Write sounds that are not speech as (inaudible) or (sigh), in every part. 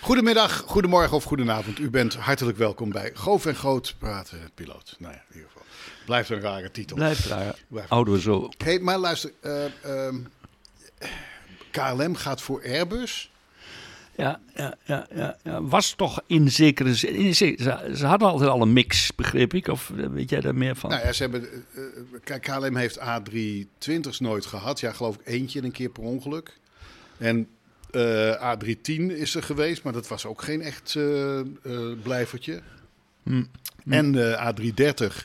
Goedemiddag, goedemorgen of goedenavond. U bent hartelijk welkom bij Goof en Groot Praten Piloot. Nou ja, in ieder geval. Blijft een rare titel. Blijft raar. Blijft- Houden we zo. Hey, maar luister. eh, ehm, KLM gaat voor Airbus. Ja, ja, ja, ja, ja. Was toch in zekere zin. in zekere- ze, ze hadden altijd al een mix, begreep ik. Of eh, weet jij daar meer van? Nou ja, ze hebben, eh, eh, kijk, KLM heeft A320's nooit gehad. Ja, geloof ik eentje een keer per ongeluk. En eh, A310 is er geweest, maar dat was ook geen echt eh, eh, blijvertje. Hm. En de A330,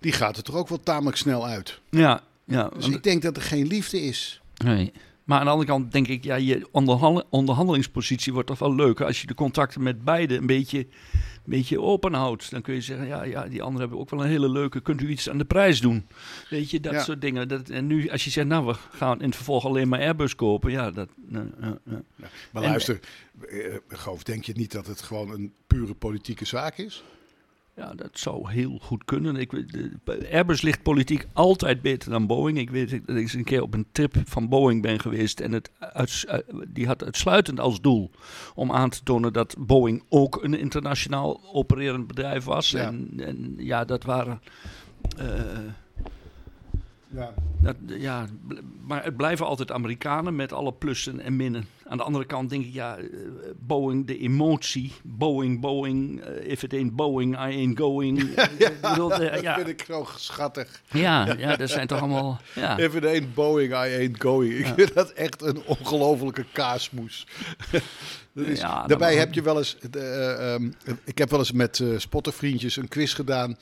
die gaat er toch ook wel tamelijk snel uit. Ja, ja. Dus want- ik denk dat er geen liefde is. nee. Maar aan de andere kant denk ik, ja, je onderhandel- onderhandelingspositie wordt toch wel leuker als je de contacten met beide een beetje, een beetje open houdt. Dan kun je zeggen, ja, ja, die anderen hebben ook wel een hele leuke, kunt u iets aan de prijs doen? Weet je, dat Ja. soort dingen. Dat, en nu, als je zegt, nou, we gaan in het vervolg alleen maar Airbus kopen, ja, dat... nou, ja, ja. Ja, maar En- luister, eh, Goof, denk je niet dat het gewoon een pure politieke zaak is? Ja, dat zou heel goed kunnen. Ik, de, Airbus ligt politiek altijd beter dan Boeing. Ik weet dat ik eens een keer op een trip van Boeing ben geweest. En het uits- eh, die had uitsluitend als doel om aan te tonen dat Boeing ook een internationaal opererend bedrijf was. Ja. En, en ja, dat waren. eh, Ja. dat, ja, maar het blijven altijd Amerikanen met alle plussen en minnen. Aan de andere kant denk ik, ja, eh, Boeing, de emotie. Boeing, Boeing, eh, if it ain't Boeing, I ain't going. (laughs) Ik bedoel, eh, Dat ja, vind ik zo schattig. ja, ja, dat zijn toch allemaal... Ja. If it ain't Boeing, I ain't going. Ik vind dat echt een ongelofelijke kaasmoes. (laughs) dat is, Ja, daarbij heb je wel eens... eh, ehm, ik heb wel eens met eh spottervriendjes een quiz gedaan.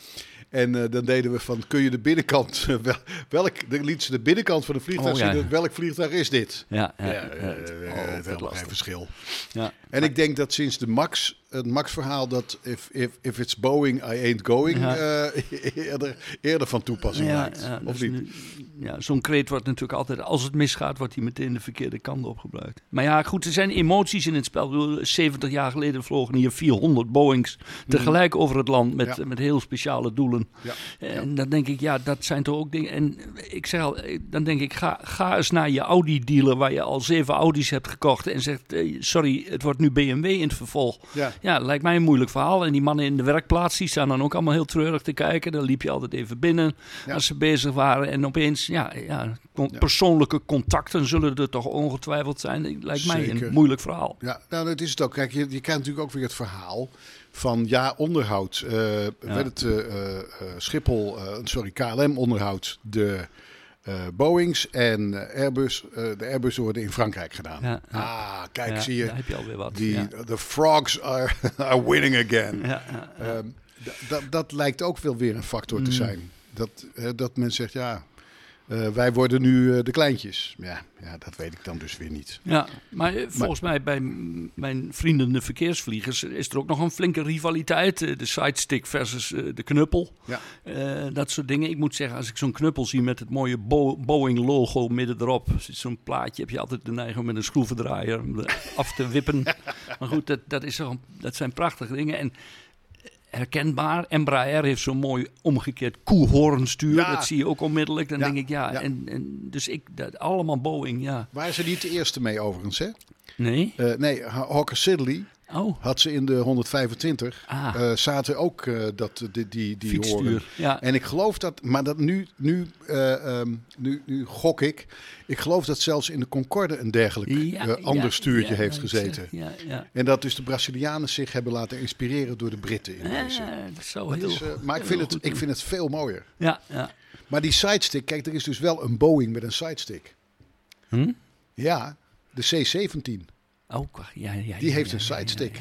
En eh, dan deden we van, kun je de binnenkant... (laughs) wel, welk, dan liet ze de binnenkant van de vliegtuig Oh, zien. Welk vliegtuig is dit? Ja, ja, Ja, ja, eh, eh, oh, het wat helemaal geen verschil. Ja. En ik denk dat sinds de Max, het Max-verhaal dat if, if, if it's Boeing, I ain't going, Ja. eh, (laughs) eerder, eerder van toepassing Ja, lijkt. ja, of niet? ja, zo'n kreet wordt natuurlijk altijd, als het misgaat, wordt hij meteen de verkeerde kant op gebruikt. Maar ja, goed, er zijn emoties in het spel. Ik bedoel, 70 jaar geleden vlogen hier 400 Boeings tegelijk over het land met, Ja. met heel speciale doelen. En dan denk ik, ja, dat zijn toch ook dingen. En ik zeg al, eh, dan denk ik, ga, ga eens naar je Audi-dealer waar je al zeven Audi's hebt gekocht en zegt, eh, sorry, het wordt nu BMW in het vervolg. Ja. Ja, lijkt mij een moeilijk verhaal. En die mannen in de werkplaats, die staan dan ook allemaal heel treurig te kijken. Dan liep je altijd even binnen Ja. als ze bezig waren. En opeens, ja, ja, con- Ja. persoonlijke contacten zullen er toch ongetwijfeld zijn. Lijkt mij een moeilijk verhaal. Ja, nou, dat is het ook. Kijk, je, je krijgt natuurlijk ook weer het verhaal van ja, onderhoud. eh werd het eh, eh, Schiphol, sorry, KLM onderhoudt de Boeings en eh, Airbus, eh, de Airbus worden in Frankrijk gedaan. Ja. Ah, kijk, Ja, zie je, Daar heb je alweer wat. die, the frogs are, (laughs) are winning again. Ehm, dat, lijkt ook wel weer een factor te Mm. zijn. Dat, eh, dat men zegt, ja, eh, wij worden nu eh, de kleintjes. Ja, ja, dat weet ik dan dus weer niet. Ja, maar eh, volgens mij bij mijn vrienden de verkeersvliegers is er ook nog een flinke rivaliteit. De sidestick versus de knuppel. Ja. Dat soort dingen. Ik moet zeggen, als ik zo'n knuppel zie met het mooie Bo- Boeing-logo midden erop. Zo'n plaatje heb je altijd de neiging om met een schroevendraaier er af te wippen. (laughs) maar goed, dat, dat, is zo, dat zijn prachtige dingen. En herkenbaar. Embraer heeft zo'n mooi omgekeerd koehoornstuur. Ja. Dat zie je ook onmiddellijk. Dan Ja, denk ik, ja. ja. En, en, dus ik, dat, allemaal Boeing, ja. Waren ze niet de eerste mee overigens, hè? Nee? Eh, nee, Ha- Hawker Siddeley Oh, had ze in de 125. Ah. eh, zaten ook eh, dat, die, die, die horen. Ja. En ik geloof dat, maar dat nu, nu, eh, ehm, nu, nu gok ik. Ik geloof dat zelfs in de Concorde een dergelijk Ja, eh, ander ja, stuurtje heeft gezeten. Ja, ja. En dat dus de Brazilianen zich hebben laten inspireren door de Britten in deze. Ja, dat is zo heel, is, eh, maar ik vind, het, ik vind het veel mooier. Ja, ja. Maar die sidestick, kijk, er is dus wel een Boeing met een sidestick. Hm? Ja, de C-17. Oh, ja, ja, Die ja, heeft een sidestick.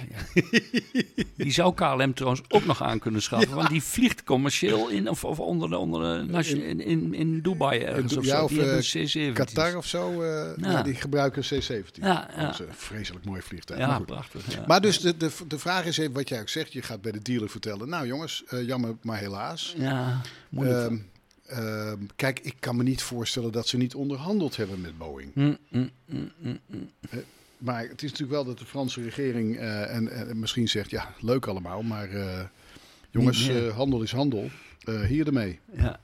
(laughs) Die zou KLM trouwens ook nog aan kunnen schaffen. (laughs) Want die vliegt commercieel in, of, of onder, de, onder de, nation- in, in, in Dubai ergens In- of zo. Die eh, een C-17. Qatar of zo, eh, ja, die gebruiken een C-17. Ja, ja. Dat is een vreselijk mooi vliegtuig. Ja, maar prachtig. Ja. Maar dus de, de, de vraag is even wat jij ook zegt. Je gaat bij de dealer vertellen. Nou jongens, eh, jammer, maar helaas. ja, moeilijk. Ehm, ehm, kijk, ik kan me niet voorstellen dat ze niet onderhandeld hebben met Boeing. Hm, hm, hm. Maar het is natuurlijk wel dat de Franse regering eh, en, en misschien zegt, ja, leuk allemaal, maar eh, jongens, eh, handel is handel. Hier ermee. Ja.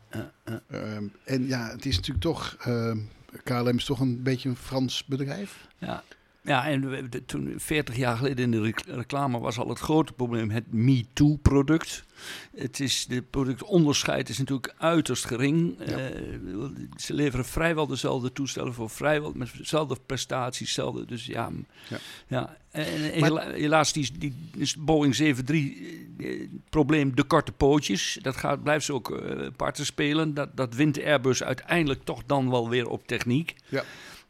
Ehm, en ja, het is natuurlijk toch, ehm, KLM is toch een beetje een Frans bedrijf. ja. Ja, en we- de- toen 40 jaar geleden in de rec- reclame was al het grote probleem het MeToo-product. Het is, de productonderscheid is natuurlijk uiterst gering. Ja. Eh, ze leveren vrijwel dezelfde toestellen voor vrijwel met dezelfde prestaties. Dezelfde, dus ja, Ja. ja. En Maar- hela- helaas die, die is Boeing 73 eh, het probleem de korte pootjes. Dat gaat, blijft ze ook eh parten spelen. Dat, dat wint Airbus uiteindelijk toch dan wel weer op techniek. Ja.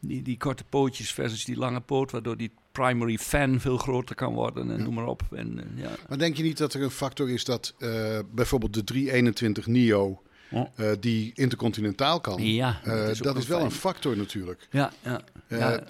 Die, die korte pootjes versus die lange poot, waardoor die primary fan veel groter kan worden en Ja. noem maar op. En, eh, ja. Maar denk je niet dat er een factor is dat eh, bijvoorbeeld de 321 NIO, eh, die intercontinentaal kan, Ja, dat is, wel fijn. een factor natuurlijk. Ja, ja. Ja.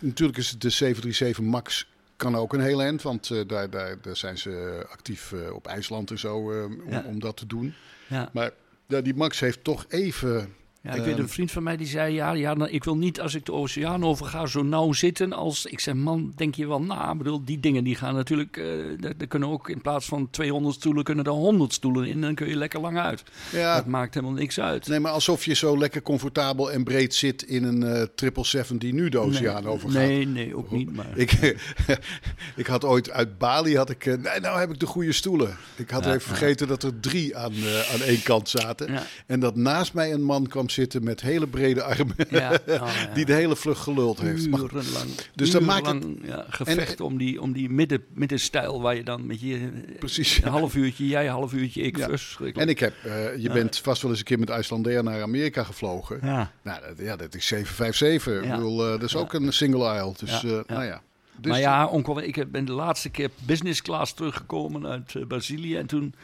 natuurlijk is het de 737 MAX kan ook een heel eind, want daar, daar, daar zijn ze actief op IJsland en zo om, Ja. om dat te doen. ja. Maar ja, die MAX heeft toch even... Ja, ik weet Ehm. een vriend van mij die zei: Ja, ja nou, ik wil niet als ik de oceaan over ga zo nauw zitten. Als ik zeg, man, denk je wel na? Ik bedoel, die dingen die gaan natuurlijk. er, er kunnen ook in plaats van 200 stoelen, kunnen er 100 stoelen in. En dan kun je lekker lang uit. Ja, Dat maakt helemaal niks uit. nee, maar alsof je zo lekker comfortabel en breed zit in een eh 777 die nu de oceaan nee, overgaat. Nee, nee, ook niet. Maar. Ik, (laughs) ik had ooit uit Bali, had ik, eh, nee, nou heb ik de goede stoelen. Ik had Ja, even vergeten dat er drie aan, aan één kant zaten. En dat naast mij een man kwam zitten met hele brede armen, ja, oh, (laughs) ja. die de hele vlucht geluld heeft. Maar, Urenlang, Dus dan maakt het- gevecht om die, om die midden, middenstijl waar je dan met je precies. een half uurtje jij, een half uurtje ik. En ik heb, eh, je bent vast wel eens een keer met Icelandair naar Amerika gevlogen. ja. Nou, dat, ja, dat is 757. Ja. Ik bedoel, eh, dat is ook een single aisle. Dus, eh, ja. nou ja. Dus, maar ja, onkel, ik ben de laatste keer business class teruggekomen uit Brazilië. En toen,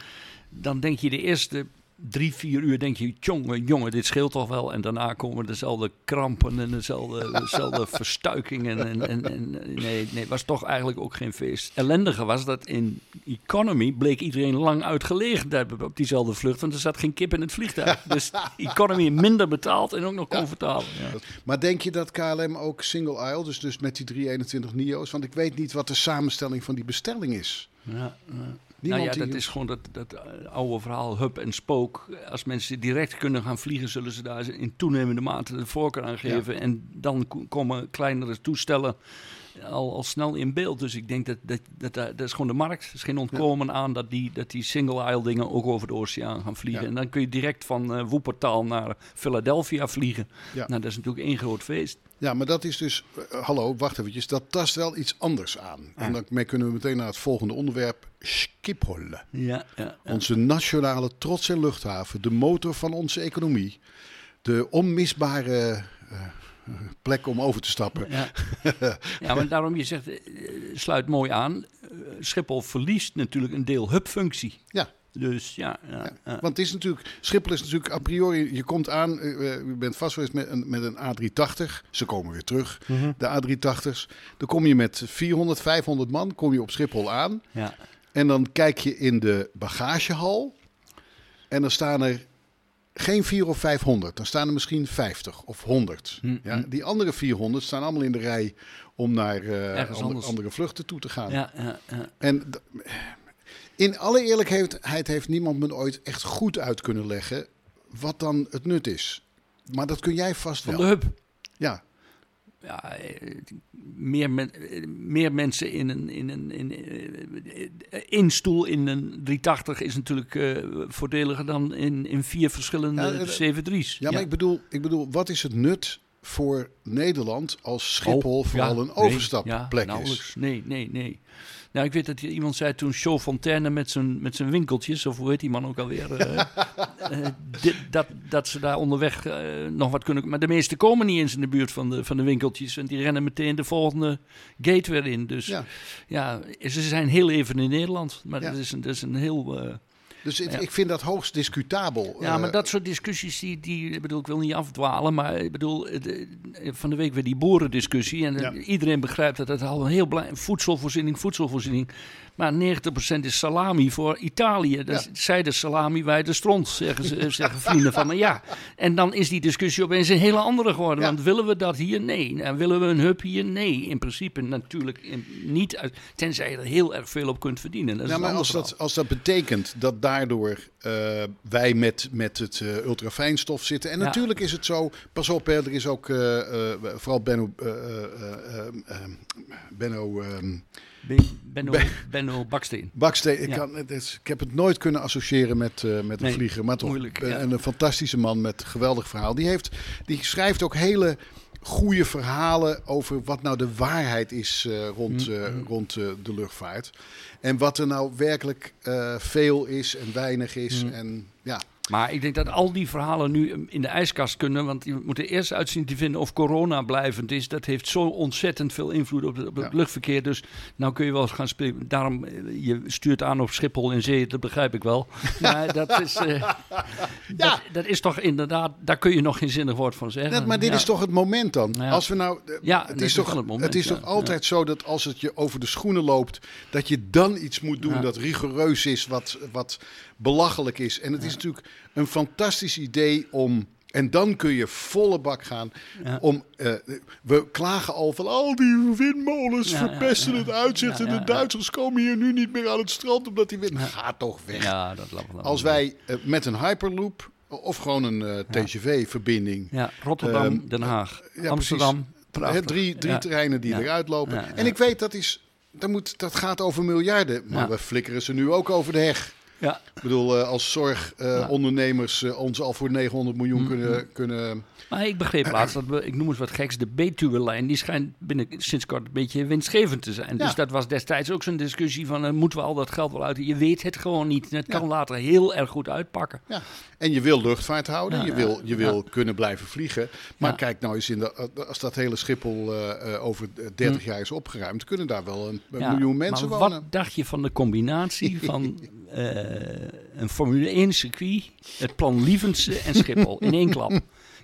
dan denk je de eerste drie, vier uur, denk je, jongen, jongen, dit scheelt toch wel. En daarna komen dezelfde krampen en dezelfde, (laughs) dezelfde verstuikingen. En, en, en nee, nee, was toch eigenlijk ook geen feest. Ellendige was dat in economy bleek iedereen lang uitgelegen te hebben op diezelfde vlucht. Want er zat geen kip in het vliegtuig. (laughs) Dus economy minder betaald en ook nog comfortabel. Ja. Maar denk je dat KLM ook single aisle, dus, dus met die 321 NIO's? Want ik weet niet wat de samenstelling van die bestelling is. Ja, ja. Niemand nou ja, die- dat is gewoon dat, dat eh, oude verhaal hub en spook. Als mensen direct kunnen gaan vliegen, zullen ze daar in toenemende mate de voorkeur aan geven. En dan ko- komen kleinere toestellen al, al snel in beeld. Dus ik denk dat dat, dat, dat, dat is gewoon de markt. Er is geen ontkomen aan dat die, dat die single-aisle dingen ook over de oceaan gaan vliegen. Ja. En dan kun je direct van eh Woepertaal naar Philadelphia vliegen. Ja. Nou, dat is natuurlijk één groot feest. Ja, maar dat is dus. eh, hallo, wacht eventjes. Dat tast wel iets anders aan. En daarmee kunnen we meteen naar het volgende onderwerp: Schiphol. Ja, ja, ja. Onze nationale trots en luchthaven, de motor van onze economie, de onmisbare eh, plek om over te stappen. Ja. ja, maar daarom je zegt, eh, sluit mooi aan. Eh, Schiphol verliest natuurlijk een deel hubfunctie. Ja. Dus ja, ja, ja. Want het is natuurlijk, Schiphol is natuurlijk a priori, je komt aan, eh, je bent vast eens met een, met een A380, ze komen weer terug, de A380's. Dan kom je met 400, 500 man, kom je op Schiphol aan. ja. En dan kijk je in de bagagehal. En dan staan er geen 4 of 500. Dan staan er misschien 50 of 100. Hm, Ja, hm. die andere 400 staan allemaal in de rij om naar eh, andere, andere vluchten toe te gaan. ja, ja, ja. En in alle eerlijkheid heeft niemand me ooit echt goed uit kunnen leggen wat dan het nut is. Maar dat kun jij vast Van wel. de hub. Ja, Ja, eh, meer, men, eh, meer mensen in een, in een in, eh, één stoel in een 380 is natuurlijk eh, voordeliger dan in, in vier verschillende Ja, eh, 73's. ja maar Ik, bedoel, ik bedoel, wat is het nut voor Nederland als Schiphol Oh, vooral ja, een overstapplek ja, is? Nee, nee, nee. Nou, ik weet dat iemand zei toen Show Fontaine met zijn, met zijn winkeltjes, of hoe heet die man ook alweer, eh, (laughs) dit- dat, dat ze daar onderweg eh, nog wat kunnen. Maar de meesten komen niet eens in de buurt van de, van de winkeltjes en die rennen meteen de volgende gate weer in. Dus ja, Ja. ze zijn heel even in Nederland, maar Ja. dat, is een, dat is een heel. Dus ik, Ja. ik vind dat hoogst discutabel. ja, maar Eh, dat soort discussies, die, die, ik bedoel, ik wil niet afdwalen, maar ik bedoel, eh, de- van de week weer die boerendiscussie. En eh, Ja. iedereen begrijpt dat het al een heel belangrijk voedselvoorziening, voedselvoorziening. Maar 90% is salami voor Italië. Dat is, zij de salami, wij de stront, zeggen, ze, zeggen vrienden van me. Ja, en dan is die discussie opeens een hele andere geworden. Ja. Want willen we dat hier? Nee. En willen we een hub hier? Nee. In principe natuurlijk in- niet, uit, tenzij je er heel erg veel op kunt verdienen. Dat maar als dat, als dat betekent dat daar daardoor eh, wij met, met het uh, ultrafijnstof zitten. En Ja. natuurlijk is het zo, pas op, hè, er is ook eh, eh, vooral Benno, eh, eh, eh, eh, Benno ehm, Benno, Ben- Benno Baksteen. Baksteen. Ik, Ja. kan, het is- ik heb het nooit kunnen associëren met, eh, met een Nee, vlieger, maar toch moeilijk, eh, ja. een, fantastische man met een geweldig verhaal. Die, heeft, die schrijft ook hele goede verhalen over wat nou de waarheid is eh, rond, Mm, rond de luchtvaart. En wat er nou werkelijk veel is en weinig is. Mm. En ja, Maar ik denk dat al die verhalen nu in de ijskast kunnen. Want je moet er eerst uitzien te vinden of corona blijvend is. Dat heeft zo ontzettend veel invloed op, het- op het Ja. luchtverkeer. Dus nou kun je wel eens gaan spelen. Daarom, eh, je stuurt aan op Schiphol in zee, dat begrijp ik wel. (laughs) Maar dat is, eh, (laughs) dat, dat is toch inderdaad, daar kun je nog geen zinnig woord van zeggen. Net, maar dit Ja. is toch het moment dan? Ja. Als we nou, eh, Ja, het is toch, het moment, het is ja. toch altijd zo dat als het je over de schoenen loopt, dat je dan iets moet doen Ja. dat rigoureus is, wat, wat belachelijk is. En het is natuurlijk een fantastisch idee om. En dan kun je volle bak gaan. Ja. Om, eh, we klagen al van al die windmolens Ja, verpesten ja. het uitzicht. En de. Duitsers komen hier nu niet meer aan het strand omdat die wind. Ga toch weg. Ja, dat. Als wij eh, met een Hyperloop of gewoon een eh, TGV-verbinding Ja, Rotterdam, Ehm, Den Haag, Amsterdam. Drie drie terreinen die eruit lopen. En ik weet dat is. Dat, moet, dat gaat over miljarden. Maar we flikkeren ze nu ook over de heg. Ja, Ik bedoel, eh, als zorgondernemers eh, ons al voor 900 miljoen Mm, kunnen, kunnen. Maar ik begreep laatst dat we, ik noem eens wat geks, de Betuwe-lijn, die schijnt binnen sinds kort een beetje winstgevend te zijn. Ja. Dus dat was destijds ook zo'n discussie van, eh, moeten we al dat geld wel uit? Je weet het gewoon niet. En het Ja. kan later heel erg goed uitpakken. Ja. En je wil luchtvaart houden, Ja, je wil, je wil kunnen blijven vliegen. Maar kijk nou eens, in de, als dat hele Schiphol eh, eh, over 30 jaar is opgeruimd, kunnen daar wel een, Hm. Miljoen mensen maar wonen. wat dacht je van de combinatie (laughs) van eh, een Formule 1 circuit, het plan Lievense en Schiphol in één klap?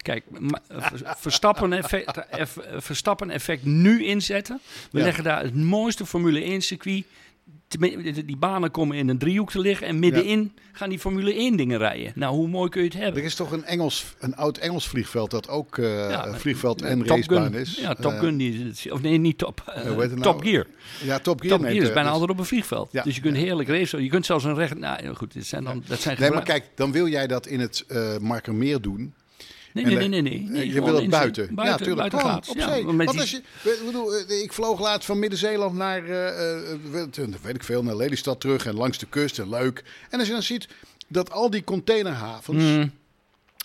Kijk, eh, Verstappen effect, eff- Verstappen effect nu inzetten. We Ja. leggen daar het mooiste Formule 1 circuit. Die banen komen in een driehoek te liggen en middenin gaan die Formule 1 dingen rijden. Nou, hoe mooi kun je het hebben? Er is toch een, Engels, een oud Engels vliegveld dat ook eh, Ja, een vliegveld eh, en racebaan Gun. is. Ja, Top Eh, Gun. Die, of nee, niet Top. eh, nou? Top Gear. ja, Top Gear. Top Gear is eh, bijna dus- altijd op een vliegveld. Ja. Dus je kunt heerlijk racen. Je kunt zelfs een recht... Nou goed, dit zijn dan, dat zijn Nee, maar kijk, dan wil jij dat in het eh Markermeer doen. Nee, nee, nee, nee. nee. Eh, je wil het in buiten. ja, Buiten, tuurlijk. buiten Gewoon gaat. op zee. want als je, ik bedoel, eh, ik vloog laatst van Midden-Zeeland naar, eh, eh, weet, eh, ik veel, naar Lelystad terug en langs de kust en leuk. En als je dan ziet dat al die containerhavens, Mm,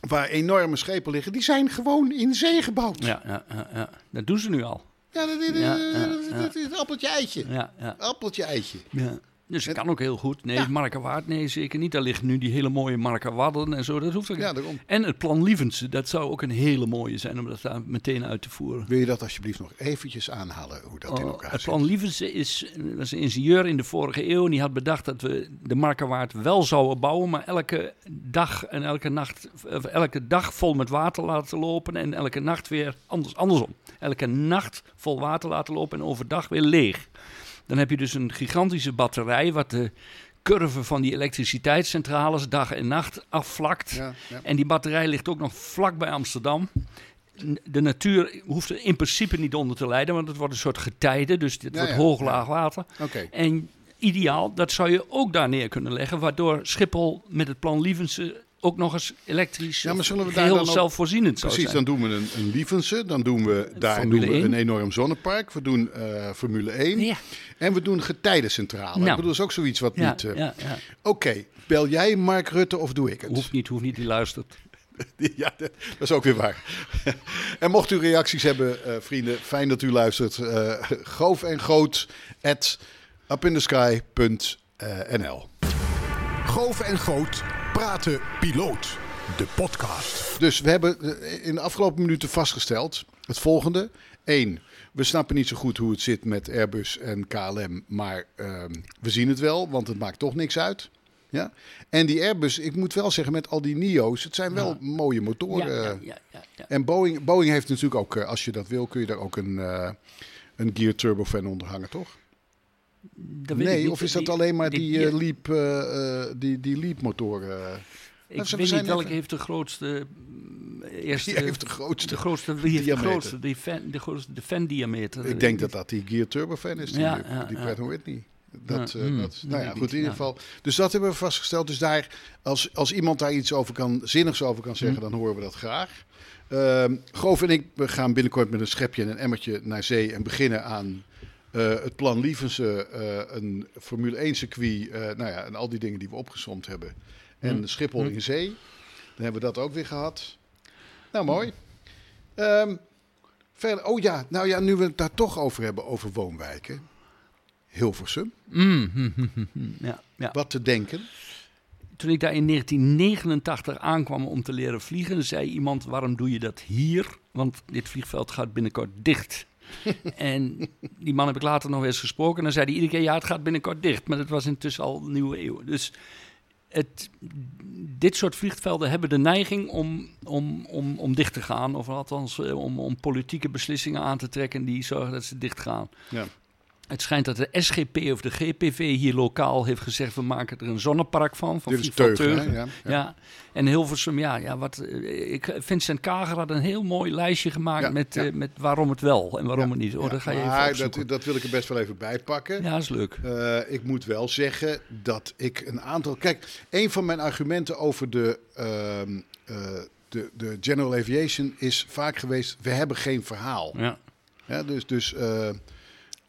waar enorme schepen liggen, die zijn gewoon in zee gebouwd. ja, ja, ja, ja, dat doen ze nu al. Ja, dat, dat- dat- dat is een appeltje eitje. Ja, ja, Appeltje eitje. ja. Dus het kan ook heel goed. Nee, Ja. Markerwaard, nee, zeker niet. Daar liggen nu die hele mooie Markerwadden en zo. Dat hoeft ook Ja, daarom. En het plan Lievense, dat zou ook een hele mooie zijn om dat daar meteen uit te voeren. Wil je dat alsjeblieft nog eventjes aanhalen, hoe dat in Oh, elkaar het zit? plan Lievense is, was een ingenieur in de vorige eeuw. En die had bedacht dat we de Markerwaard wel zouden bouwen. Maar elke dag en elke nacht, of elke dag vol met water laten lopen. En elke nacht weer anders, andersom. Elke nacht vol water laten lopen en overdag weer leeg. Dan heb je dus een gigantische batterij. wat de curve van die elektriciteitscentrales dag en nacht afvlakt. Ja, ja. En die batterij ligt ook nog vlak bij Amsterdam. De natuur hoeft er in principe niet onder te lijden, want het wordt een soort getijden. Dus het Ja, wordt hoog, laag water. En ideaal, dat zou je ook daar neer kunnen leggen. Waardoor Schiphol met het plan Lievense ook nog eens elektrisch Ja, maar zullen we daar ook- zelfvoorzienend zou Precies, zijn. dan doen we een, een Lievense, dan doen we daar Formule doen we 1. een enorm zonnepark, we doen eh, Formule 1 Ja, en we doen getijdencentrale. Nou. Ik bedoel, dat is ook zoiets wat ja, niet... eh, ja, ja. Oké, bel jij Mark Rutte of doe ik het? Hoeft niet, hoeft niet, die luistert. (laughs) Ja, dat is ook weer waar. (laughs) en mocht u reacties hebben, eh, vrienden, fijn dat u luistert. eh goof en groot at upindesky.nl Goof en Goot praten piloot. De podcast. Dus we hebben eh, in de afgelopen minuten vastgesteld het volgende. Eén, we snappen niet zo goed hoe het zit met Airbus en KLM, maar ehm, we zien het wel, want het maakt toch niks uit. Ja? En die Airbus, ik moet wel zeggen, met al die NIO's, het zijn wel Ja. mooie motoren. ja, ja, ja, ja. En Boeing, Boeing heeft natuurlijk ook, eh, als je dat wil, kun je daar ook een, eh, een Gear Turbofan onder hangen, toch? Nee, niet. of is dat Die- alleen maar die, eh, die- Leap, eh, eh, die, die Leap motoren? Ik we weet niet welke heeft de grootste... mm, (laughs) Eerste, Die heeft de grootste. de grootste, wie heeft de diameter. grootste, die fan, de grootste, de fan diameter. Ik denk dat dat die Gear Turbofan is, die, Ja, die, ja, die ja. Pratt Whitney. Dat, Ja, eh, hmm, dat, nou ja, goed, in ieder geval. Dus dat hebben we vastgesteld. Dus daar, als, als iemand daar iets over kan, zinnigs over kan zeggen, Hmm. dan horen we dat graag. Ehm Goof en ik we gaan binnenkort met een schepje en een emmertje naar zee en beginnen aan eh, het plan Lievense, eh, een Formule 1 circuit, eh, nou ja, en al die dingen die we opgezomd hebben. En Hmm. Schiphol Hmm. in zee, dan hebben we dat ook weer gehad. Nou, mooi. Verder, oh ja, nou ja, nu we het daar toch over hebben, over woonwijken. Hilversum, Mm, hm, hm, hm. Ja, ja. wat te denken. Toen ik daar in 1989 aankwam om te leren vliegen, zei iemand: Waarom doe je dat hier? Want dit vliegveld gaat binnenkort dicht. (laughs) en die man heb ik later nog eens gesproken. En dan zei hij iedere keer: Ja, het gaat binnenkort dicht. Maar dat was intussen al nieuwe eeuw. Dus het, dit soort vliegvelden hebben de neiging om, om, om, om dicht te gaan. Of althans eh, om, om politieke beslissingen aan te trekken die zorgen dat ze dicht gaan. Ja. Het schijnt dat de SGP of de GPV hier lokaal heeft gezegd: we maken er een zonnepark van. van Dit is Teugen. Ja, Ja. ja. en Hilversum, ja, ja wat, eh, ik, Vincent Kager had een heel mooi lijstje gemaakt Ja, met, eh, met waarom het wel en waarom het niet. Oh, dat ga je even dat, dat wil ik er best wel even bij pakken. Ja, is leuk. Eh, ik moet wel zeggen dat ik een aantal. Kijk, een van mijn argumenten over de, ehm, eh, de, de General Aviation is vaak geweest: we hebben geen verhaal. Ja. Ja, dus, dus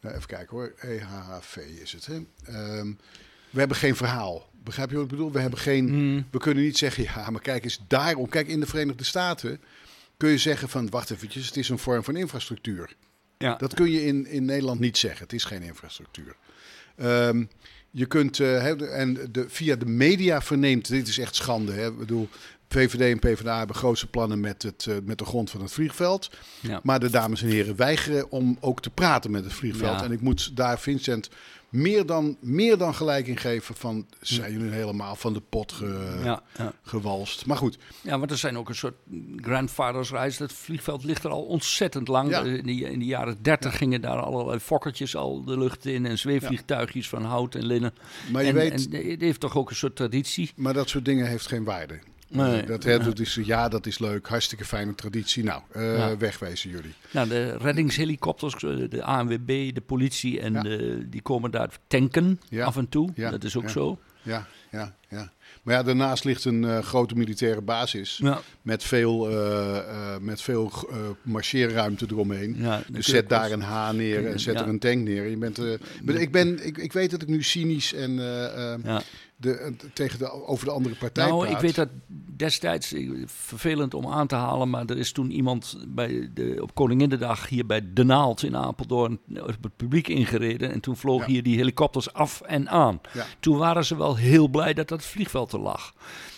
nou, even kijken hoor. EHV is het. Hè? Ehm, we hebben geen verhaal. Begrijp je wat ik bedoel? We hebben geen. Mm, We kunnen niet zeggen, ja, maar kijk eens daarom. Kijk, in de Verenigde Staten kun je zeggen van, wacht eventjes, het is een vorm van infrastructuur. ja. Dat kun je in, in Nederland niet zeggen. Het is geen infrastructuur. Ehm, je kunt, de- en de, via de media verneemt, dit is echt schande. Hè? Ik bedoel, VVD en PvdA hebben grootste plannen met, het, eh, met de grond van het vliegveld. ja. Maar de dames en heren weigeren om ook te praten met het vliegveld. Ja. En ik moet daar Vincent meer dan, meer dan gelijk in geven van... zijn jullie helemaal van de pot ge- Ja, ja. gewalst. Maar goed, ja, want er zijn ook een soort grandfathers reis. Dat vliegveld ligt er al ontzettend lang. Eh, In, de, in de jaren 30 gingen daar allerlei fokkertjes al de lucht in en zweefvliegtuigjes van hout en linnen. maar je en, weet... en het heeft toch ook een soort traditie. Maar dat soort dingen heeft geen waarde. Nee. dat, hè, dat is, ja, dat is leuk. Hartstikke fijne traditie. Nou, eh, Ja. wegwezen jullie. Nou, de reddingshelikopters, eh, de ANWB, de politie, en Ja. de, die komen daar tanken Ja. af en toe. Dat is ook zo. Ja, ja, ja. Maar ja, daarnaast ligt een eh, grote militaire basis. Ja. Met veel, eh, eh, met veel eh, marcheerruimte eromheen. Dus je zet daar een H neer en zet er een tank neer. Je bent, eh, ben- ik, ben, ik, ik weet dat ik nu cynisch en eh, eh. De, eh, tegen de, over de andere partij Nou, praat. ik weet dat destijds, eh, vervelend om aan te halen, maar er is toen iemand bij de, op Koninginnedag hier bij De Naald in Apeldoorn op het publiek ingereden. En toen vlogen Ja. hier die helikopters af en aan. Ja. Toen waren ze wel heel blij dat dat vliegveld er lag.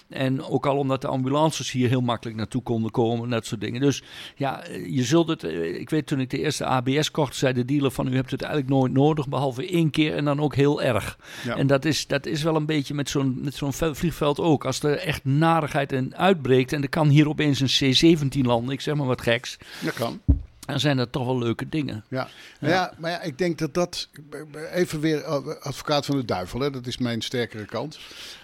En ook al omdat de ambulances hier heel makkelijk naartoe konden komen en dat soort dingen. Dus ja, eh, je zult het. eh, Ik weet toen ik de eerste ABS kocht, zei de dealer van u hebt het eigenlijk nooit nodig, behalve één keer en dan ook heel erg. Ja. En dat is, dat is wel een beetje met zo'n met zo'n ve- vliegveld ook. Als er echt narigheid in uitbreekt en er kan hier opeens een C-17 landen, ik zeg maar wat geks, Dat kan. Dan zijn dat toch wel leuke dingen. Ja. Maar ja, maar ja, ik denk dat dat. Even weer eh, advocaat van de duivel, hè? dat is mijn sterkere kant.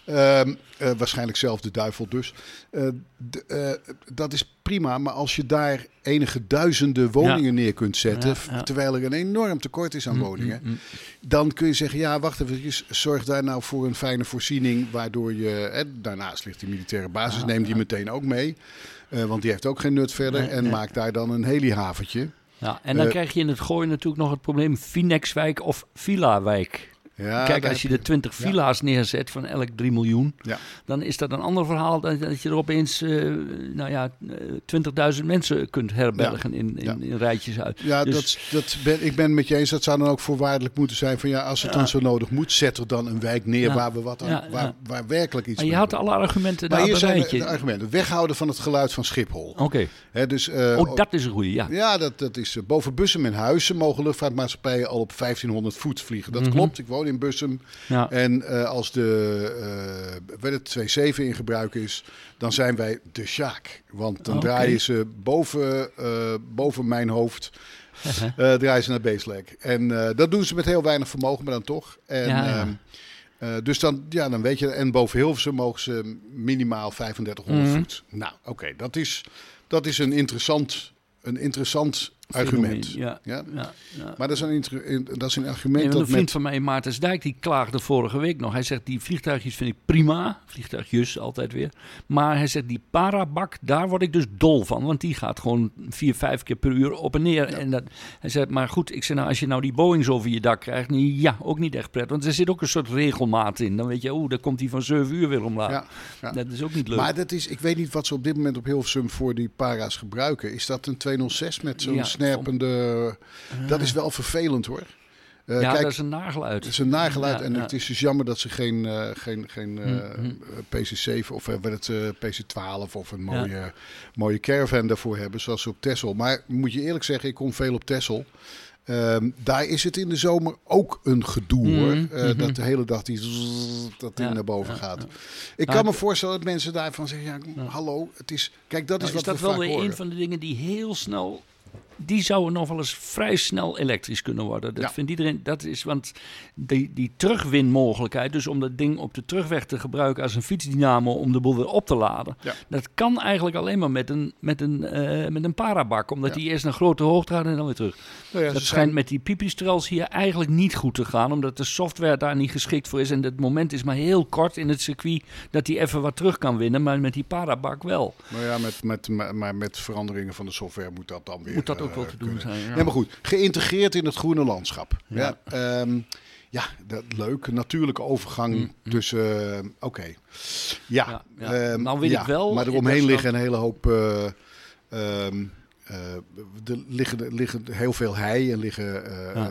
Ehm, eh, waarschijnlijk zelf de duivel dus. Eh, dat is prima, maar als je daar enige duizenden woningen neer kunt zetten. Ja, terwijl er een enorm tekort is aan woningen. Mm, mm. dan kun je zeggen: ja, wacht even, zorg daar nou voor een fijne voorziening. Waardoor je. Hè, daarnaast ligt die militaire basis, neem die meteen ook mee. Eh, want die heeft ook geen nut verder. Nee, en nee. maak daar dan een helihaventje. Ja, en dan Eh, krijg je in het gooien natuurlijk nog het probleem Finexwijk of Villa-wijk. Ja, Kijk, als je de 20 ja. villa's neerzet van elk 3 miljoen, Ja. dan is dat een ander verhaal dan dat je er opeens eh, nou ja, eh, 20.000 mensen kunt herbergen in, in, in rijtjes uit. Ja, Dus- dat, dat ben, ik ben het met je eens. Dat zou dan ook voorwaardelijk moeten zijn van ja, als het dan zo nodig moet, zet er dan een wijk neer waar we wat aan, waar, waar werkelijk iets Maar je had doen. alle argumenten Maar daar hier zijn de, argumenten. Weghouden van het geluid van Schiphol. Oké. Dus, eh, Oh, dat is een goeie, ja. Ja, dat, dat is eh, boven Bussum en Huizen mogen luchtvaartmaatschappijen al op 1500 voet vliegen. Dat Mhm. klopt. Ik woon in Bussum. ja. En eh, als de uh, het 27 in gebruik is, dan zijn wij de Sjaak. Want dan Oké. draaien ze boven, eh, boven mijn hoofd. (laughs) draaien ze naar Beeslek. En dat doen ze met heel weinig vermogen, maar dan toch. En, Ja, ja. ehm, eh, dus dan, ja, dan weet je. En boven Hilversum mogen ze minimaal 3500 Mhm. voet. Nou, oké, dat, is, dat is een interessant, een interessant argument. Ja, Ja? ja, ja. Maar dat is een, dat is een argument dat een vriend met... van mij, Maartensdijk, die klaagde vorige week nog. Hij zegt, die vliegtuigjes vind ik prima. Vliegtuigjes, altijd weer. Maar hij zegt, die parabak, daar word ik dus dol van. Want die gaat gewoon vier, vijf keer per uur op en neer. En dat, hij zegt, maar goed, ik zeg nou, als je nou die Boeings over je dak krijgt... nee, Ja, ook niet echt prettig. Want er zit ook een soort regelmaat in. Dan weet je, oeh, dan komt hij van zeven uur weer omlaag. Dat is ook niet leuk. Maar dat is, ik weet niet wat ze op dit moment op Hilversum voor die para's gebruiken. Is dat een 206 met zo'n Ja, snerpende... Dat is wel vervelend hoor. Eh, ja, kijk, dat is een nageluid. het is een nageluid Ja, en ja. het is dus jammer dat ze geen, eh, geen, geen Mhm. eh, PC7 of het, eh, PC12 of een mooie, mooie caravan daarvoor hebben, zoals ze op Texel. Maar moet je eerlijk zeggen, ik kom veel op Texel. Ehm, daar is het in de zomer ook een gedoe Mhm, hoor. Dat de hele dag die zzz, dat ding Ja, naar boven ja, gaat. ja. Ik Nou, kan me voorstellen dat mensen daarvan zeggen: ja, hallo, het is. Kijk, dat is Nou, wat is dat we wel weer horen. een van de dingen die heel snel. Die zouden nog wel eens vrij snel elektrisch kunnen worden. Dat Ja. vindt iedereen. Dat is want die, die terugwinmogelijkheid, dus om dat ding op de terugweg te gebruiken als een fietsdynamo om de boel weer op te laden. Ja. Dat kan eigenlijk alleen maar met een, met een, eh, met een parabak, omdat Ja. die eerst naar grote hoogte gaat en dan weer terug. Nou ja, dat schijnt met die pipistrels hier eigenlijk niet goed te gaan, omdat de software daar niet geschikt voor is. En het moment is maar heel kort in het circuit dat hij even wat terug kan winnen, maar met die parabak wel. Nou ja, met, met, maar- maar met veranderingen van de software moet dat dan weer. Moet dat ook wel te doen zijn. Ja. Ja, maar goed, geïntegreerd in het groene landschap. Ja, Ja. Ehm, ja dat, leuk. Natuurlijke overgang Mm, mm. tussen. eh, Oké. Ja, Ja, ja. Nou weet ik wel, Maar eromheen liggen een hele hoop. eh, ehm, eh, er liggen, liggen heel veel hei en liggen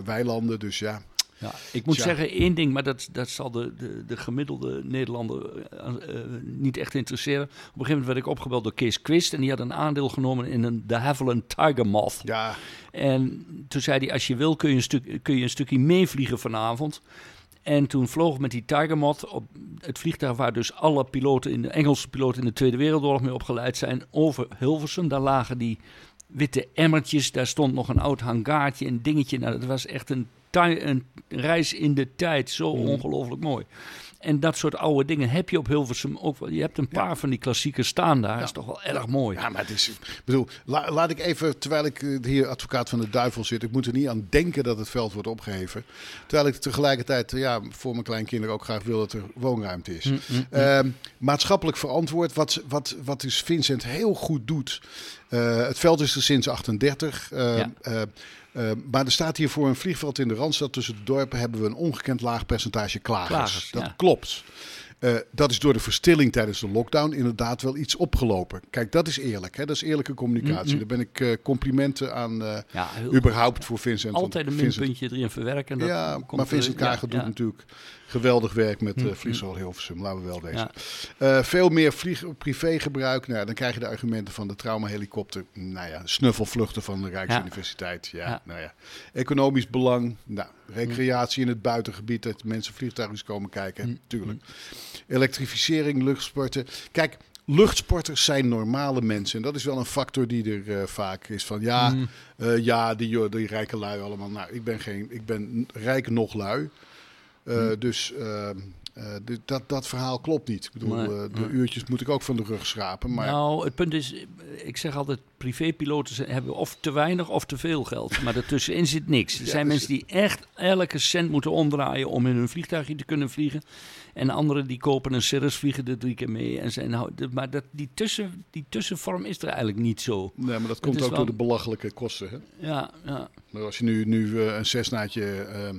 weilanden. Dus ja. Ja, ik moet Tja. zeggen één ding, maar dat, dat zal de, de, de gemiddelde Nederlander eh, eh, niet echt interesseren. Op een gegeven moment werd ik opgebeld door Kees Quist en die had een aandeel genomen in een de Havilland Tiger Moth. Ja, En toen zei hij, als je wil kun je een, stuk, kun je een stukje meevliegen vanavond. En toen vloog met die Tiger Moth op het vliegtuig waar dus alle piloten in de Engelse piloten in de Tweede Wereldoorlog mee opgeleid zijn over Hilversum. Daar lagen die witte emmertjes, daar stond nog een oud hangaartje, een dingetje. Nou, dat was echt een, een reis in de tijd, zo Mm. ongelooflijk mooi. En dat soort oude dingen heb je op Hilversum ook wel. Je hebt een paar van die klassiekers staan daar. Dat is toch wel erg mooi. Ja, maar het is. Ik bedoel, la- laat ik even, terwijl ik eh, hier advocaat van de duivel zit, ik moet er niet aan denken dat het veld wordt opgeheven. Terwijl ik tegelijkertijd, eh, ja, voor mijn kleinkinderen ook graag wil dat er woonruimte is. Mm, mm, mm. Ehm, maatschappelijk verantwoord, wat, wat, wat dus Vincent heel goed doet. Eh, het veld is er sinds 38. eh, Ja. Eh, eh, maar er staat hier voor een vliegveld in de Randstad tussen de dorpen hebben we een ongekend laag percentage klagers. Klagers, dat ja. klopt. Eh, dat is door de verstilling tijdens de lockdown inderdaad wel iets opgelopen. Kijk, dat is eerlijk. Hè? Dat is eerlijke communicatie. Mm, mm. Daar ben ik eh, complimenten aan eh, ja, heel überhaupt voor Vincent. Altijd een Vincent- minpuntje erin verwerken. Dat ja, komt maar Vincent ja, Kager doet ja. natuurlijk geweldig werk met Hm, uh, hm. Vliegzorg Hilversum. Laten we wel deze. Veel meer vlieg, privégebruik. Nou, dan krijg je de argumenten van de traumahelikopter. Nou ja, snuffelvluchten van de Rijksuniversiteit. Ja. Nou ja. Economisch belang. Nou, recreatie in het buitengebied. Dat mensen vliegtuigjes komen kijken. Hm, Tuurlijk. Elektrificering, luchtsporten. Kijk, luchtsporters zijn normale mensen. En dat is wel een factor die er eh, vaak is. Van ja, Hm. eh, ja die, die rijke lui allemaal. Nou, ik ben, geen, ik ben rijk nog lui. Eh, Hm. Dus eh, dit- dat, dat verhaal klopt niet. Ik bedoel, Nee, eh, de nee. uurtjes moet ik ook van de rug schrapen. Maar Nou, het punt is, ik zeg altijd, privépiloten hebben of te weinig of te veel geld. Maar ertussenin zit niks. Er zijn dus- mensen die echt elke cent moeten omdraaien om in hun vliegtuigje te kunnen vliegen. En anderen die kopen een Cirrus, vliegen er drie keer mee. En zijn, nou, maar dat, die, tussen, die tussenvorm is er eigenlijk niet zo. nee, maar dat komt ook wel- door de belachelijke kosten. Hè? Ja, ja. Maar als je nu, nu eh, een Cessnaatje eh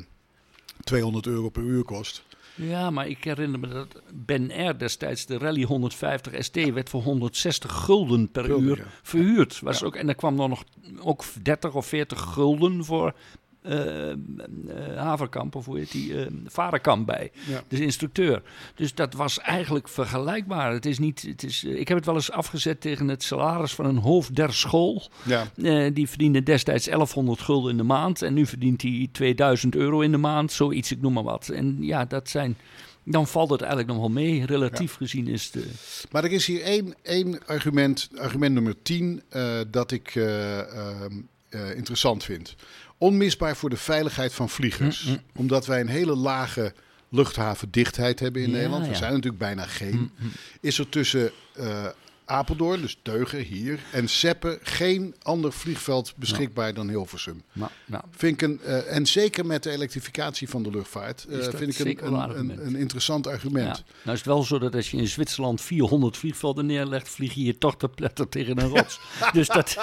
200 euro per uur kost. Ja, maar ik herinner me dat Ben Air destijds, de Rally 150 ST, werd voor 160 gulden per Gulden, uur ja. verhuurd. Was Ja. ook, en daar kwam dan nog ook 30 of 40 gulden voor Haverkamp, of hoe heet die, eh Varenkamp bij. Ja. Dus instructeur. Dus dat was eigenlijk vergelijkbaar. Het is niet, het is, eh, ik heb het wel eens afgezet tegen het salaris van een hoofd der school. Ja, Eh, die verdiende destijds 1100 gulden in de maand. En nu verdient hij 2000 euro in de maand. Zoiets, ik noem maar wat. En ja, dat zijn... Dan valt het eigenlijk nog wel mee. Relatief gezien is de... maar er is hier één, één argument, argument nummer 10, eh, dat ik eh, ehm, eh, interessant vind. Onmisbaar voor de veiligheid van vliegers. Mm, mm. Omdat wij een hele lage luchthavendichtheid hebben in Ja, Nederland. We ja. zijn natuurlijk bijna geen. Mm, mm. Is er tussen eh, Apeldoorn, dus Teugen hier. En Seppen, geen ander vliegveld beschikbaar dan Hilversum. Nou, nou, Vind ik een, eh, en zeker met de elektrificatie van de luchtvaart, dat vind ik een, een een, interessant argument. ja. Nou is het wel zo dat als je in Zwitserland 400 vliegvelden neerlegt, vlieg je hier toch te pletter tegen een rots. (laughs) dus dat,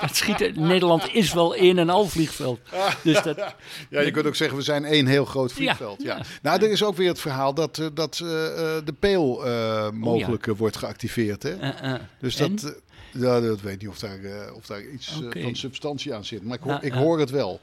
dat schiet... Nederland is wel een en al vliegveld. Dus dat... (laughs) Ja, je kunt ook zeggen, we zijn één heel groot vliegveld. Ja, ja. Nou, er is ook weer het verhaal dat, eh, dat de peel eh, mogelijk wordt geactiveerd. Hè? Eh, eh. Dus En? dat, eh, ja, dat weet niet of daar, of daar iets van substantie aan zit. Maar ik hoor, Ja, ik ja. hoor het wel.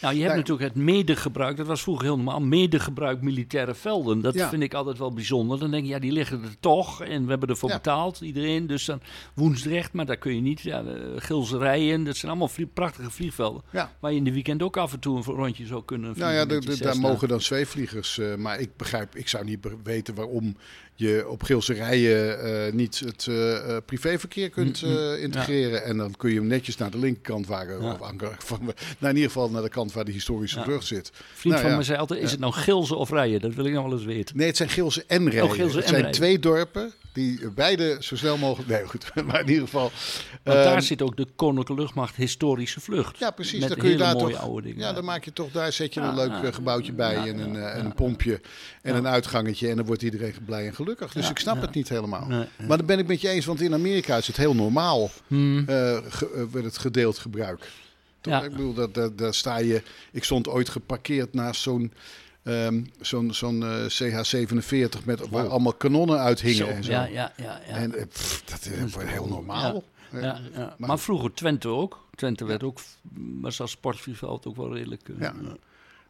Nou, je hebt Nee. natuurlijk het medegebruik, dat was vroeger heel normaal, medegebruik militaire velden. Dat Ja. vind ik altijd wel bijzonder. Dan denk je, ja, die liggen er toch en we hebben ervoor Ja. betaald, iedereen. Dus dan Woensdrecht, maar daar kun je niet. Ja, Gilserijen, dat zijn allemaal vlie- prachtige vliegvelden. Ja. Waar je in de weekend ook af en toe een rondje zou kunnen Nou vliegen ja, je de- daar mogen dan zweefvliegers. eh, maar ik begrijp, ik zou niet weten waarom je op Geelse rijen eh, niet het eh, eh, privéverkeer kunt Mm, mm. integreren. En dan kun je hem netjes naar de linkerkant Ja. of aan, (laughs) van, nou, in ieder geval naar de kant waar de historische Ja. brug zit. Vriend Nou van me zei altijd, is het nou Gilze of Rijen? Dat wil ik nog wel eens weten. Nee, het zijn Geelse en Rijen. Oh, Geelse het en zijn Rijen. twee dorpen die beide zo snel mogelijk... Nee, goed. (laughs) Maar in ieder geval... Want daar ehm, zit ook de Koninklijke Luchtmacht historische vlucht. Ja, precies. Met Dan kun je hele daar mooie toch. oude dingen. Ja, dan maak je toch daar zet je Ja, een leuk ja, eh, gebouwtje bij ja, en, een, ja, eh, en ja. een pompje en Ja. een uitgangetje en dan wordt iedereen blij en gelukkig. Dus Ja, ik snap ja. het niet helemaal. Nee, nee. Maar dan ben ik met je eens, want in Amerika is het heel normaal. Hmm. eh ge- het gedeeld gebruik. Toch? Ja. Ik bedoel, dat, dat, daar sta je. Ik stond ooit geparkeerd naast zo'n. Ehm, zo'n zo'n eh, CH-47 met waar allemaal kanonnen uit hingen Zo, en zo. Ja, ja, ja. ja. En eh, pff, dat is wordt heel normaal. Eh, Ja, ja. maar Maar, vroeger Twente ook. Twente werd ook, was als sportvliegveld ook wel redelijk. eh, Ja.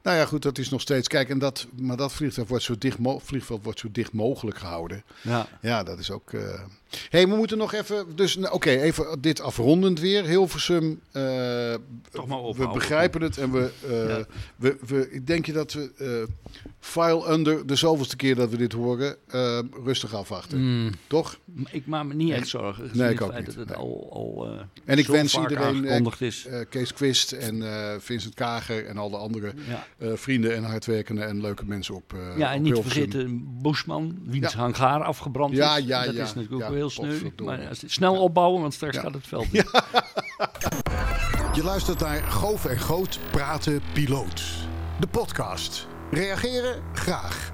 Nou ja, goed, dat is nog steeds. Kijk, en dat, maar dat vliegtuig wordt zo dicht vliegveld wordt zo dicht mogelijk gehouden. ja. Ja, dat is ook. eh hey, we moeten nog even. Dus, nou, oké, even dit afrondend weer. Hilversum. eh, Toch maar we begrijpen het en we, eh, Ja. we, we. Ik denk je dat we. eh, file under de zoveelste keer dat we dit horen. rustig afwachten. Mm, Toch? ik maak me niet echt zorgen. Nee, ik ook niet. Dat het Nee. al, al En ik zo wens vaak iedereen, eh, is. Kees Quist en eh, Vincent Kager en al de andere ja. Eh, vrienden en hardwerkende en leuke mensen op. eh, ja, en op niet Hilversum. vergeten Bushman, wiens Ja. hangaar afgebrand Ja, is. ja, dat ja. is natuurlijk Ja, ook heel sneu. Maar als- snel opbouwen, want straks Ja. gaat het veld (laughs) in. Je luistert naar Goof en Groot Praten Piloot. De podcast. Reageren? Graag.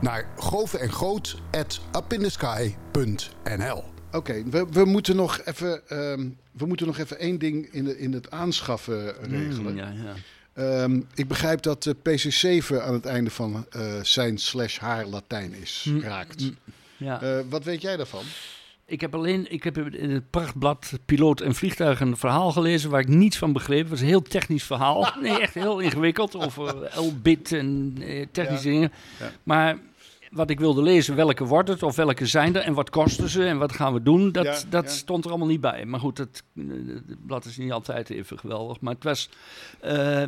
Naar goof en groot at upindesky.nl Oké, we, we moeten nog even. ehm, we moeten nog even één ding in, de, in het aanschaffen regelen. Mm, ja, ja. Ehm, ik begrijp dat de PC7 aan het einde van eh, zijn slash haar Latijn is Mm, raakt. mm. ja. Eh, wat weet jij daarvan? Ik heb alleen, ik heb in het prachtblad Piloot en Vliegtuig een verhaal gelezen waar ik niets van begreep. Het was een heel technisch verhaal. (laughs) Nee, echt heel ingewikkeld over L-bit en eh, technische Ja. dingen. Ja. Maar wat ik wilde lezen, welke wordt het of welke zijn er en wat kosten ze en wat gaan we doen, dat, Ja, dat ja. stond er allemaal niet bij. Maar goed, het, eh, het blad is niet altijd even geweldig. Maar het was, eh,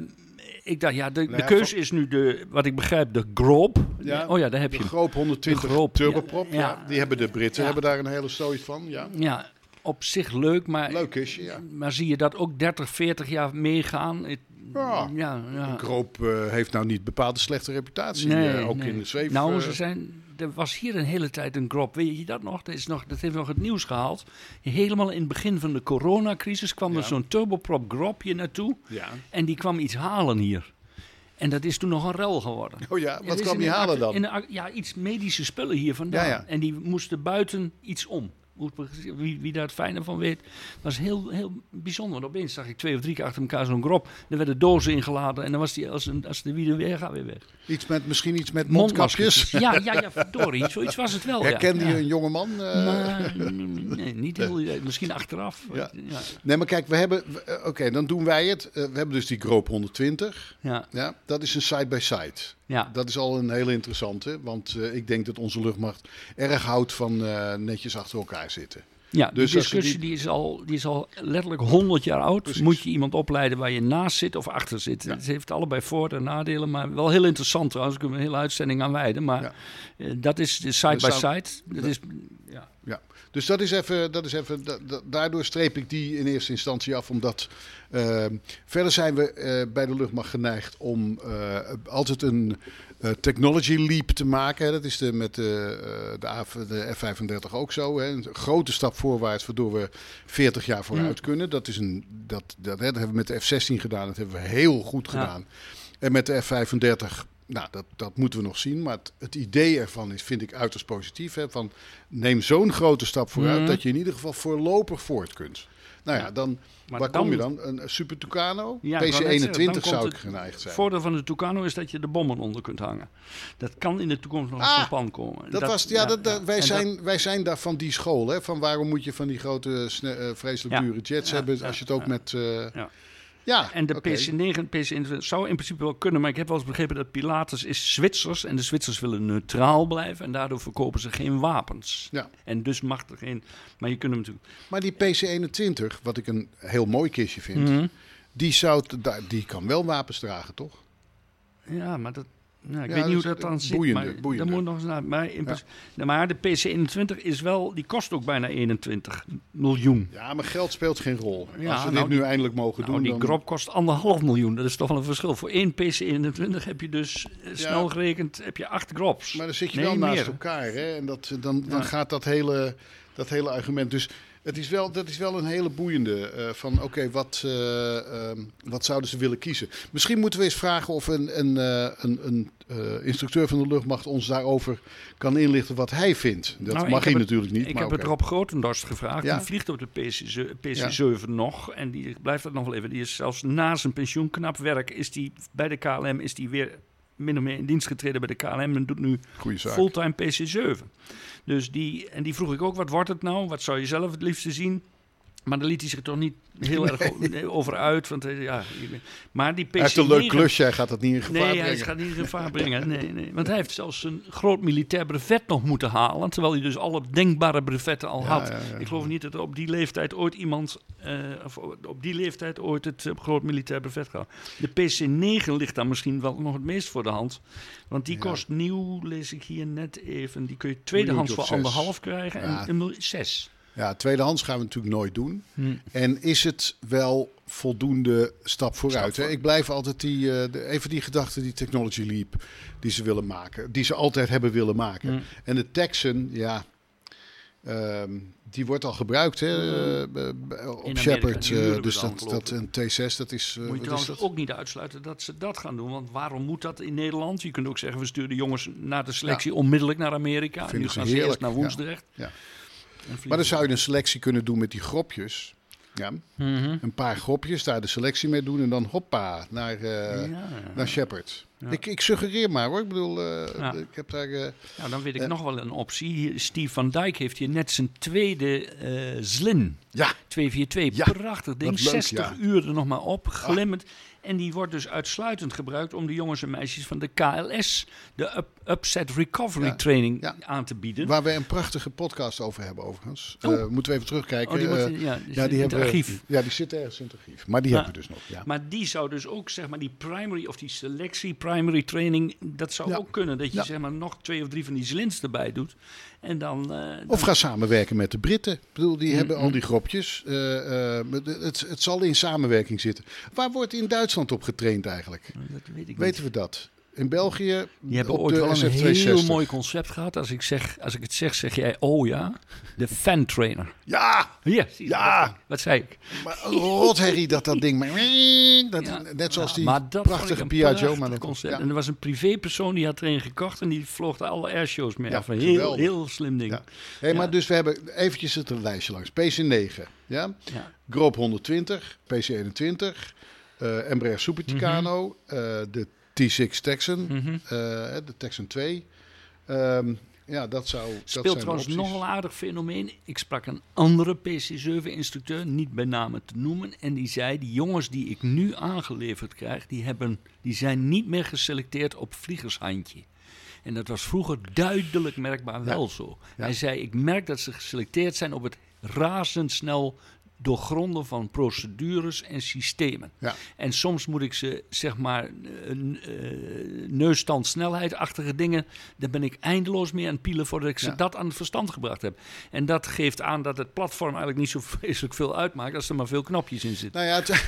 ik dacht, ja, de, Nou de keuze is nu de, wat ik begrijp, de Groop. Ja, oh ja, daar heb De je hem. Groop 120 De Groop, turboprop. ja. Die hebben de Britten hebben daar een hele stoot van. Ja. Ja, op zich leuk, maar Leuk ja. Maar zie je dat ook 30, 40 jaar meegaan? Ja. ja, ja. Eh, heeft nou niet bepaald een slechte reputatie. Nee, eh, ook nee. in de zweef. Nou, eh, ze zijn, er was hier een hele tijd een grop. Weet je dat nog? Dat, is nog? dat heeft nog het nieuws gehaald. Helemaal in het begin van de coronacrisis kwam er zo'n turboprop grop hier naartoe. ja. En die kwam iets halen hier. En dat is toen nog een rel geworden. Oh ja, wat kwam die halen dan? in ja, iets medische spullen hier vandaan. Ja, ja. En die moesten buiten iets om. Wie, wie daar het fijne van weet, was heel, heel bijzonder. Want opeens zag ik twee of drie keer achter elkaar zo'n grop. Er werden dozen ingeladen en dan was die als, een, als de wielen weer gaat weer weg. Iets met, misschien iets met mondkapjes. Ja, ja, ja, (laughs) verdorie. Zoiets was het wel. Herkende ja. je een jonge man? eh? Maar, nee, niet heel, (laughs) misschien achteraf. Ja. Ja. Nee, maar kijk, we hebben. eh, Oké, dan doen wij het. Eh, we hebben dus die Groop 120. Ja. Ja, dat is een side-by-side. Ja. Dat is al een hele interessante. Want eh, ik denk dat onze luchtmacht erg houdt van eh, netjes achter elkaar zitten. Ja, Dus die discussie die... is al, die is al letterlijk 100 jaar oud. Precies. Moet je iemand opleiden waar je naast zit of achter zit? Ja. Het heeft allebei voor- en nadelen, maar wel heel interessant trouwens. Ik heb een hele uitzending aan wijden. Maar Ja. eh, dat is de side by Er staan- side. Dat is, Ja. Dus dat is even, dat is even da- da- daardoor streep ik die in eerste instantie af. Omdat ehm, verder zijn we eh, bij de luchtmacht geneigd om eh, altijd een eh, technology leap te maken. Dat is de, met de, de, A- de F-35 ook zo. Hè. Een grote stap voorwaarts, waardoor we 40 jaar vooruit kunnen. Dat, is een, dat, dat, hè, dat hebben we met de F-16 gedaan. Dat hebben we heel goed Ja. gedaan. En met de F-35, nou, dat, dat moeten we nog zien. Maar het, het idee ervan is, vind ik uiterst positief. Hè, van neem zo'n grote stap vooruit Mhm. dat je in ieder geval voorlopig voort kunt. Nou ja, dan, Maar waar dan- kom je dan? Een Super Tucano? Ja, ik wou net zeggen, PC-21 dan zou ik het geneigd zijn. voordeel van de Tucano is dat je de bommen onder kunt hangen. Dat kan in de toekomst nog eens Ah, van pan komen. Dat was, ja, dat, wij, En zijn, wij zijn daar van die school. Hè? Van waarom moet je van die grote, sne- eh, vreselijk dure jets hebben als je het ook met... eh, Ja. En de oké. PC-9 PC-21 zou in principe wel kunnen, maar ik heb wel eens begrepen dat Pilatus is Zwitsers en de Zwitsers willen neutraal blijven en daardoor verkopen ze geen wapens. Ja. En dus mag er geen, maar je kunt hem natuurlijk... Maar die PC-21, wat ik een heel mooi kistje vind... Mhm. Die, zou, die kan wel wapens dragen, toch? Ja, maar dat... Nou, ik Ja, weet niet hoe dat dan zit, boeiende, maar boeiende. moet nog eens naar. Maar, in principe- maar de PC-21 is wel, die kost ook bijna 21 miljoen. Ja, maar geld speelt geen rol. Ja, Als we nou, dit nu eindelijk mogen Nou, doen, die dan... grop kost anderhalf miljoen. Dat is toch wel een verschil. Voor één PC-21 heb je dus eh, snel gerekend heb je acht grops. Maar dan zit je Nee, wel naast meer. elkaar. Hè? En dat, dan, dan Ja. gaat dat hele, dat hele argument. Dus het is wel, dat is wel een hele boeiende. eh, van oké, wat, eh, ehm, wat zouden ze willen kiezen? Misschien moeten we eens vragen of een, een, eh, een, een instructeur van de luchtmacht ons daarover kan inlichten wat hij vindt. Dat Nou, mag hij het- natuurlijk niet. Ik maar heb het Rob Grotendorst gevraagd. Ja. Die vliegt op de PC, PC7 nog. En die blijft dat nog wel even. Die is zelfs na zijn pensioen knap werk. Is die, bij de KLM is die weer min of meer in dienst getreden bij de KLM. En doet nu fulltime PC7. Dus die, en die vroeg ik ook, wat wordt het nou? Wat zou je zelf het liefste zien? Maar daar liet hij zich toch niet heel erg over uit. Want, hij- ja, maar die PC9... Hij heeft een leuk klusje, hij gaat dat niet in gevaar Nee, brengen. hij gaat niet in gevaar brengen. Nee, nee. Want hij heeft zelfs een groot militair brevet nog moeten halen. Terwijl hij dus alle denkbare brevetten al Ja, had. ja, ja. Ik geloof niet dat er op die leeftijd ooit iemand... eh, of op die leeftijd ooit het eh, groot militair brevet gehad. De PC9 ligt daar misschien wel nog het meest voor de hand. Want die kost nieuw, lees ik hier net even... Die kun je tweedehands voor anderhalf krijgen. En een miljoen, zes. Ja, tweedehands gaan we natuurlijk nooit doen. Hm. En is het wel voldoende stap vooruit? Stap? Ik blijf altijd die, eh, de, even die gedachte, die technology leap, die ze willen maken. Die ze altijd hebben willen maken. Hm. En de Texan, ja, ehm, die wordt al gebruikt hè, eh, b- b- op Amerika, Shepard. eh, dus dat, dat een T6, dat is... eh, Moet je trouwens ook niet uitsluiten dat ze dat gaan doen. Want waarom moet dat in Nederland? Je kunt ook zeggen, we sturen de jongens na de selectie onmiddellijk naar Amerika. Vinden nu gaan ze eerst naar. Woensdrecht. Ja. Maar dan zou je een selectie kunnen doen met die gropjes. Ja, Mhm. een paar gropjes, daar de selectie mee doen en dan hoppa naar, Ja. naar Shepard. Ja. Ik, ik suggereer maar hoor. Ik bedoel, eh, Ja. ik heb daar... Nou, dan weet ik nog wel een optie. Steve van Dijk heeft hier net zijn tweede Zlin. ja, 242. Ja, Prachtig ding. leuk, 60 ja. uur er nog maar op. Glimmend. En die wordt dus uitsluitend gebruikt om de jongens en meisjes van de KLS, de up, Upset Recovery Ja, Training, ja. aan te bieden. Waar we een prachtige podcast over hebben overigens. Oh. Eh, moeten we even terugkijken. Oh, die Eh, ja, die ja, die hebben archief. Ja, die zit ergens in het archief. Maar die hebben we dus nog. Ja. Maar die zou dus ook, zeg maar, die primary of die selectie, primary training, dat zou ook kunnen. Dat je, zeg maar, nog twee of drie van die zlins erbij doet. En dan... eh, Of ga samenwerken met de Britten. Ik bedoel, die Mm, hebben al mm. die gropjes. Eh, eh, het, het zal in samenwerking zitten. Waar wordt in Duitsland op getraind eigenlijk? dat weet ik niet. Weten we dat? In België Die hebben ooit wel een SF-260. heel mooi concept gehad. Als ik, zeg, als ik het zeg, zeg jij, oh ja, de fan trainer. Ja, Ja, zie je, Ja. Wat, wat zei ik? maar rotherrie dat dat ding... Maar, (laughs) dat, Ja. net zoals die prachtige een Piaggio. prachtig Maar dat, concept. ja. En er was een privépersoon die had er een gekocht en die vloog alle airshows mee Ja, af. Een Heel, heel slim ding. Hey, maar dus we hebben eventjes het een lijstje langs. PC9, ja? Ja. Groop 120, PC21, eh Embraer Super Tucano, eh, de T6 Texan, Mhm. eh, de Texan 2. Ehm, ja, dat zou. dat Speelt trouwens nog een aardig fenomeen. Ik sprak een andere PC7-instructeur, niet bij name te noemen. En die zei, die jongens die ik nu aangeleverd krijg, die, hebben, die zijn niet meer geselecteerd op vliegershandje. En dat was vroeger duidelijk merkbaar wel zo. Ja. Hij zei, ik merk dat ze geselecteerd zijn op het razendsnel doorgronden van procedures en systemen. Ja. En soms moet ik ze, zeg maar, uh, neusstand snelheidachtige dingen, daar ben ik eindeloos mee aan het pielen voordat ik ze Ja. dat aan het verstand gebracht heb. En dat geeft aan dat het platform eigenlijk niet zo (laughs) vreselijk veel uitmaakt als er maar veel knopjes in zitten. Nou ja, het,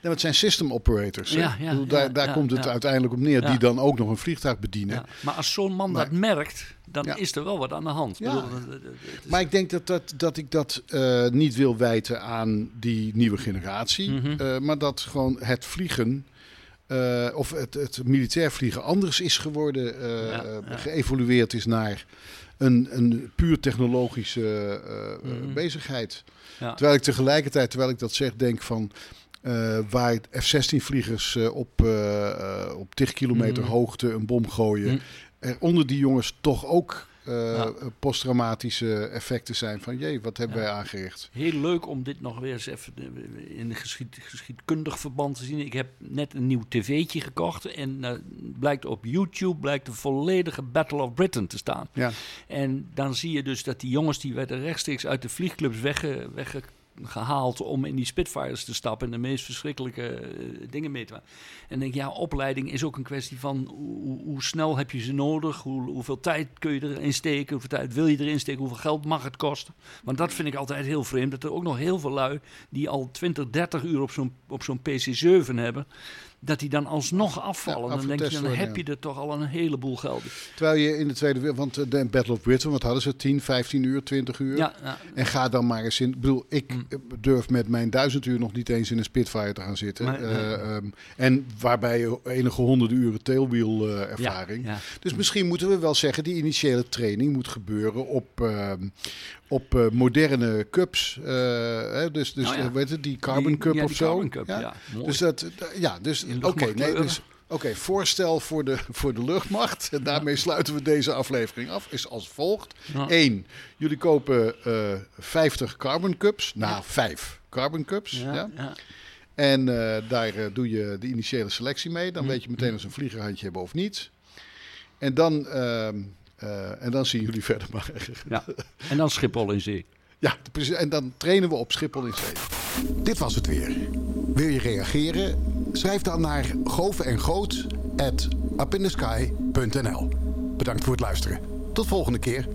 (laughs) het zijn system operators. Ja, bedoel, daar daar komt het uiteindelijk op neer. Die dan ook nog een vliegtuig bedienen. Ja. Maar als zo'n man dat merkt, dan Ja. is er wel wat aan de hand. Ja. bedoel, het is- Maar ik denk dat, dat, dat ik dat eh, niet wil wijten aan die nieuwe generatie. Mhm. eh, maar dat gewoon het vliegen, eh, of het, het militair vliegen, anders is geworden. Ja. Geëvolueerd is naar een, een puur technologische Mhm. bezigheid. Terwijl ik tegelijkertijd, terwijl ik dat zeg, denk van. waar F-16-vliegers op, op 10 kilometer Mhm. hoogte een bom gooien. Er onder die jongens toch ook eh, Ja. posttraumatische effecten zijn. Van jee, wat hebben Ja. wij aangericht? Heel leuk om dit nog weer eens even in een geschied, geschiedkundig verband te zien. Ik heb net een nieuw tv'tje gekocht en eh, blijkt op YouTube blijkt de volledige Battle of Britain te staan. Ja. En dan zie je dus dat die jongens die werden rechtstreeks uit de vliegclubs wegge, weggehaald om in die Spitfires te stappen en de meest verschrikkelijke eh, dingen mee te maken. En denk ja, opleiding is ook een kwestie van hoe, hoe- hoe snel heb je ze nodig, hoe, hoeveel tijd kun je erin steken, hoeveel tijd wil je erin steken, hoeveel geld mag het kosten. Want dat vind ik altijd heel vreemd, dat er ook nog heel veel lui die al 20, 30 uur op zo'n, op zo'n PC7 hebben, dat die dan alsnog afvallen. Ja, dan denk je, dan heb je er toch al een heleboel geld. Terwijl je in de Tweede Wereld, want eh, de Battle of Britain, wat hadden ze? 10, 15 uur, 20 uur? Ja, ja. En ga dan maar eens in. Ik bedoel, ik Mm. eh, durf met mijn duizend uur nog niet eens in een Spitfire te gaan zitten. Eh, ehm, en waarbij je enige honderden uren tailwheel eh, ervaring. Dus misschien moeten we wel zeggen, die initiële training moet gebeuren op, ehm, op eh, moderne cups. eh, hè, dus dus Nou ja. eh, weet die Carbon Die- Cup ja, of zo. Carbon Cup, ja. Dus dat, ja, dus oké, nee, dus oké, voorstel voor de, (laughs) voor de luchtmacht. En daarmee sluiten we deze aflevering af. Is als volgt: Ja. 1. Jullie kopen eh 50 Carbon Cups. Nou, 5 Carbon Cups. Ja. En daar doe je de initiële selectie mee. Dan Mm. weet je meteen of ze een vliegerhandje hebben of niet. En dan, eh, en dan zien jullie (laughs) verder maar. Ja. En dan Schiphol in zee. ja, precies. En dan trainen we op Schiphol in zee. Dit was het weer. Wil je reageren? Schrijf dan naar Goven en Goot at upinthesky.nl. Bedankt voor het luisteren. Tot volgende keer.